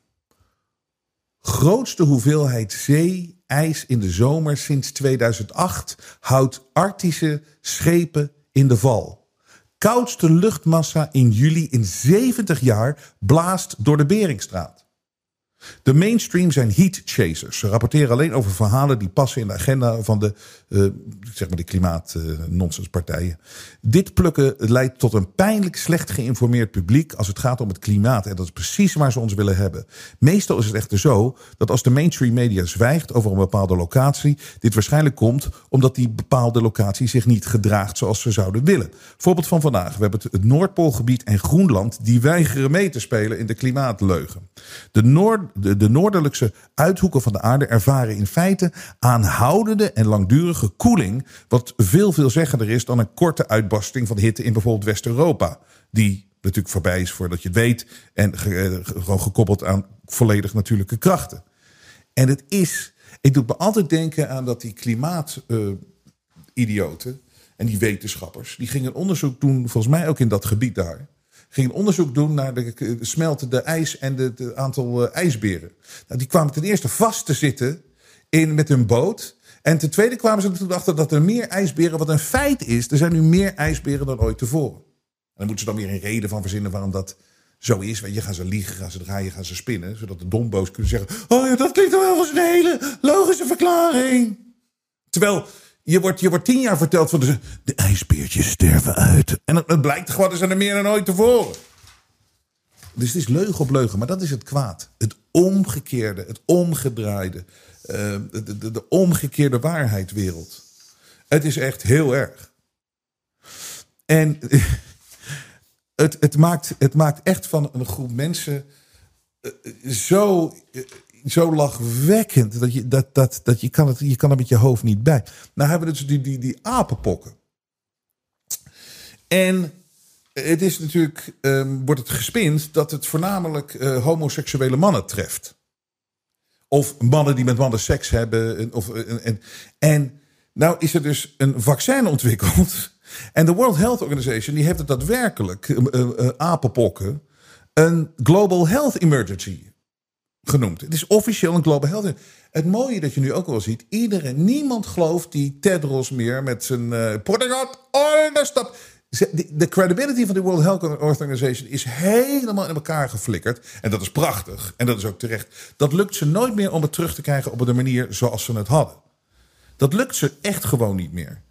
Grootste hoeveelheid zee ijs in de zomer sinds 2008 houdt Arctische schepen in de val. Koudste luchtmassa in juli in 70 jaar blaast door de Beringstraat. De mainstream zijn heat chasers. Ze rapporteren alleen over verhalen die passen in de agenda van de, uh, zeg maar de klimaat-nonsenspartijen. Dit plukken leidt tot een pijnlijk slecht geïnformeerd publiek als het gaat om het klimaat. En dat is precies waar ze ons willen hebben. Meestal is het echter zo dat als de mainstream media zwijgt over een bepaalde locatie, dit waarschijnlijk komt omdat die bepaalde locatie zich niet gedraagt zoals ze zouden willen. Voorbeeld van vandaag. We hebben het Noordpoolgebied en Groenland die weigeren mee te spelen in de klimaatleugen. De Noord de, de noordelijkse uithoeken van de aarde ervaren in feite aanhoudende en langdurige koeling. Wat veel veelzeggender is dan een korte uitbarsting van hitte in bijvoorbeeld West-Europa. Die natuurlijk voorbij is voordat je het weet. En eh, gewoon gekoppeld aan volledig natuurlijke krachten. En het is, ik doe me altijd denken aan dat die klimaatidioten en die wetenschappers, die gingen onderzoek doen, volgens mij ook in dat gebied daar. Gingen onderzoek doen naar de k- smeltende ijs en het aantal eh, ijsberen. Nou, die kwamen ten eerste vast te zitten in, met hun boot. En ten tweede kwamen ze er toen achter dat er meer ijsberen, wat een feit is, er zijn nu meer ijsberen dan ooit tevoren. En dan moeten ze dan weer een reden van verzinnen waarom dat zo is. Weet je, gaan ze liegen, gaan ze draaien, gaan ze spinnen. Zodat de domboos kunnen zeggen: Oh ja, dat klinkt wel als een hele logische verklaring. Terwijl je wordt, je wordt tien jaar verteld van de, de ijsbeertjes sterven uit. En het, blijkt gewoon, er zijn er meer dan ooit tevoren. Dus het is leugen op leugen, maar dat is het kwaad. Het omgekeerde, het omgedraaide, eh, de, de, de omgekeerde waarheidwereld. Het is echt heel erg. En het, het, maakt, het maakt echt van een groep mensen eh, zo, eh, zo lachwekkend dat je, dat, dat, dat je, kan het, je kan er met je hoofd niet bij. Nou hebben we dus die, die, die apenpokken. En het is natuurlijk, ehm, wordt het gespind dat het voornamelijk eh, homoseksuele mannen treft. Of mannen die met mannen seks hebben. En, of, en, en, en nou is er dus een vaccin ontwikkeld. En de World Health Organization die heeft het daadwerkelijk, eh, eh, eh, apenpokken, een Global Health Emergency genoemd. Het is officieel een Global Health Het mooie dat je nu ook wel ziet, iedereen, niemand gelooft die Tedros meer met zijn uh, all the stuff. De, de credibility van de World Health Organization is helemaal in elkaar geflikkerd. En dat is prachtig. En dat is ook terecht. Dat lukt ze nooit meer om het terug te krijgen op de manier zoals ze het hadden. Dat lukt ze echt gewoon niet meer.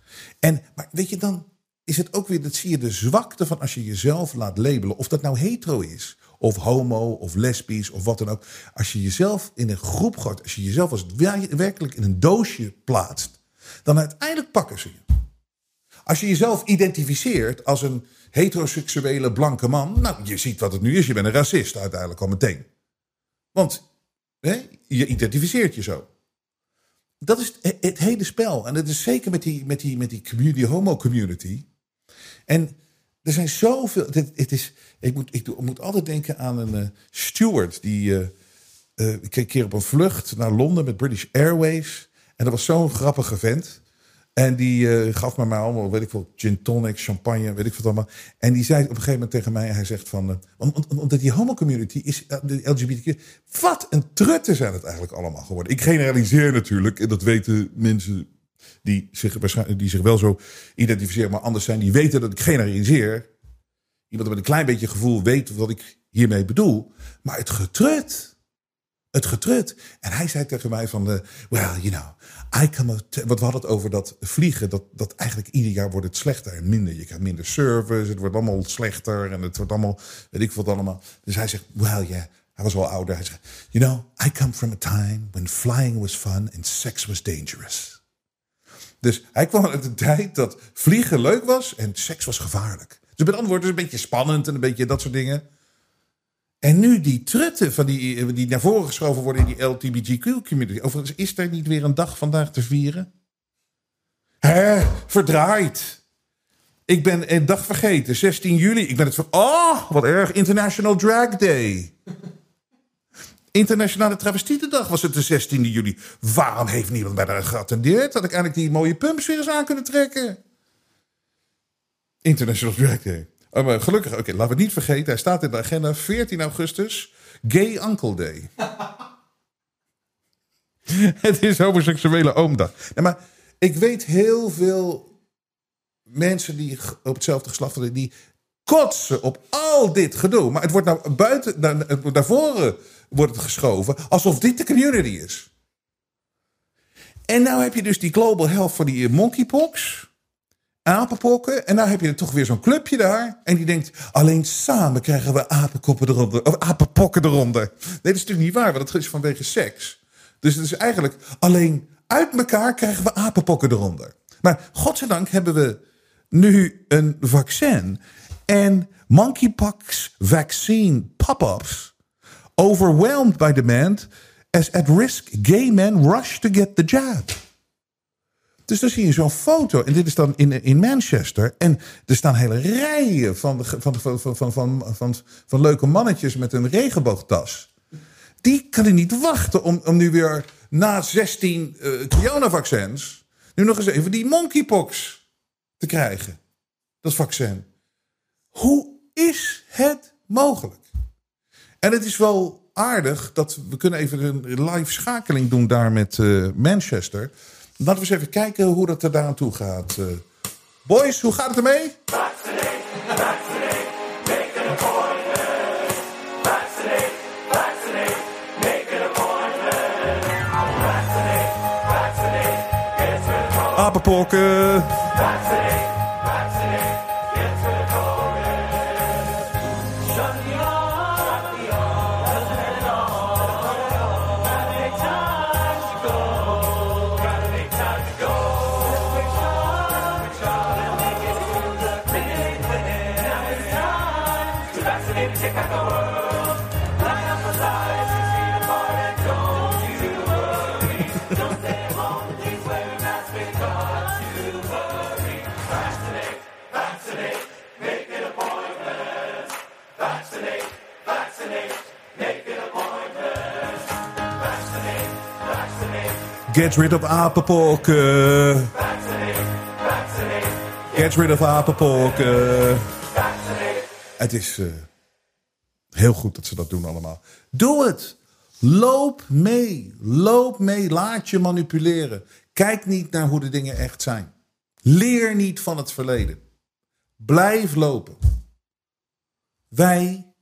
En, maar weet je, dan is het ook weer, dat zie je de zwakte van als je jezelf laat labelen. Of dat nou hetero is, of homo, of lesbisch, of wat dan ook. Als je jezelf in een groep gooit, als je jezelf als werkelijk in een doosje plaatst, dan uiteindelijk pakken ze je. Als je jezelf identificeert als een heteroseksuele blanke man, nou, je ziet wat het nu is. Je bent een racist uiteindelijk al meteen. Want hè, je identificeert je zo. Dat is het, hele spel. En dat is zeker met die, met die, met die, community, die homo-community. En er zijn zoveel. Het, het is, ik, moet, ik moet altijd denken aan een uh, steward die. Uh, uh, ik keek een keer op een vlucht naar Londen met British Airways. En dat was zo'n grappige vent. En die gaf me maar allemaal, weet ik veel, gin tonic, champagne, weet ik wat allemaal. En die zei op een gegeven moment tegen mij, hij zegt van, omdat, die homo-community is, de LGBTQ, wat een trutten zijn het eigenlijk allemaal geworden. Ik generaliseer natuurlijk, en dat weten mensen die zich, die zich wel zo identificeren, maar anders zijn, die weten dat ik generaliseer. Iemand met een klein beetje gevoel weet wat ik hiermee bedoel. Maar het getrut, het getrut. En hij zei tegen mij van, uh, well, you know, I come out, want we hadden het over dat vliegen, dat, dat eigenlijk ieder jaar wordt het slechter en minder. Je krijgt minder service, het wordt allemaal slechter en het wordt allemaal, weet ik wat allemaal. Dus hij zegt, well, yeah, hij was wel ouder. Hij zegt, you know, I come from a time when flying was fun and sex was dangerous. Dus hij kwam uit een tijd dat vliegen leuk was en seks was gevaarlijk. Dus met andere woorden, een beetje spannend en een beetje dat soort dingen. En nu die trutten van die, die naar voren geschoven worden in die LGBTQ-community. Overigens, is er niet weer een dag vandaag te vieren? Hè, verdraaid. Ik ben een dag vergeten, 16 juli. Ik ben het van, oh, wat erg, International Drag Day. Internationale Travestietendag was het de 16e juli. Waarom heeft niemand mij daar geattendeerd? Had ik eigenlijk die mooie pumps weer eens aan kunnen trekken? International Drag Day. Oh, maar gelukkig, oké, laten we het niet vergeten. Hij staat in de agenda 14 augustus, Gay Uncle Day. het is homoseksuele oomdag. Maar ik weet heel veel mensen die op hetzelfde geslacht hebben, die kotsen op al dit gedoe. Maar het wordt nou buiten, naar, voren wordt het geschoven, alsof dit de community is. En nou heb je dus die global health voor die monkeypox apenpokken. En nou heb je toch weer zo'n clubje daar. En die denkt, alleen samen krijgen we apenkoppen eronder. Of apenpokken eronder. Nee, dat is natuurlijk niet waar, want dat is vanwege seks. Dus het is eigenlijk alleen uit elkaar krijgen we apenpokken eronder. Maar godzijdank hebben we nu een vaccin. En monkeypox vaccine pop-ups overwhelmed by demand as at risk gay men rush to get the jab. Dus dan zie je zo'n foto. En dit is dan in, in Manchester. En er staan hele rijen van, van, van, van, van, van, van, leuke mannetjes met een regenboogtas. Die kan niet wachten om, om nu weer na 16 uh, coronavaccins... nu nog eens even die monkeypox te krijgen. Dat vaccin. Hoe is het mogelijk? En het is wel aardig dat we kunnen even een live schakeling doen daar met uh, Manchester. Laten we eens even kijken hoe dat er daar toe gaat. Uh, boys, hoe gaat het ermee? Vaccinate, Get rid of apenpokken. Get rid of apenpokken. Het is eh, heel goed dat ze dat doen allemaal. Doe het. Loop mee. Loop mee. Laat je manipuleren. Kijk niet naar hoe de dingen echt zijn. Leer niet van het verleden. Blijf lopen. Wij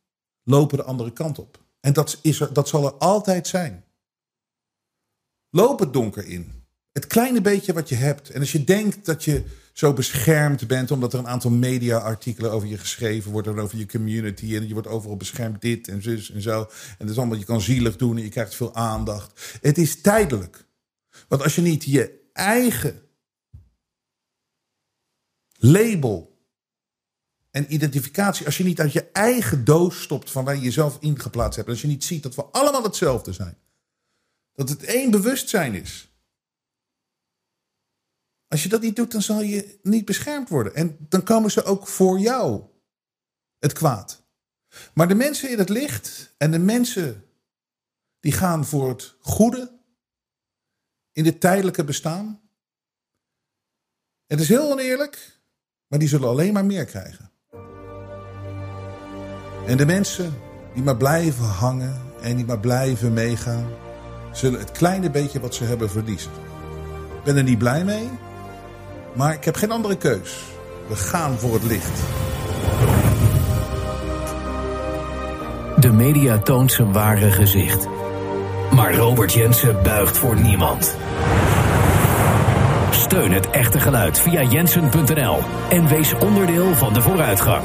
lopen de andere kant op. En dat, is er, dat zal er altijd zijn. Loop het donker in. Het kleine beetje wat je hebt. En als je denkt dat je zo beschermd bent, omdat er een aantal media-artikelen over je geschreven worden, over je community, en je wordt overal beschermd dit en zus en zo. En dat is allemaal, je kan zielig doen en je krijgt veel aandacht. Het is tijdelijk. Want als je niet je eigen label en identificatie, als je niet uit je eigen doos stopt van waar je jezelf ingeplaatst hebt, als je niet ziet dat we allemaal hetzelfde zijn, dat het één bewustzijn is. Als je dat niet doet, dan zal je niet beschermd worden. En dan komen ze ook voor jou het kwaad. Maar de mensen in het licht en de mensen die gaan voor het goede in dit tijdelijke bestaan. Het is heel oneerlijk, maar die zullen alleen maar meer krijgen. En de mensen die maar blijven hangen en die maar blijven meegaan, zullen het kleine beetje wat ze hebben verliezen. Ik ben er niet blij mee, maar ik heb geen andere keus. We gaan voor het licht. De media toont zijn ware gezicht. Maar Robert Jensen buigt voor niemand. Steun het echte geluid via jensen.nl en wees onderdeel van de vooruitgang.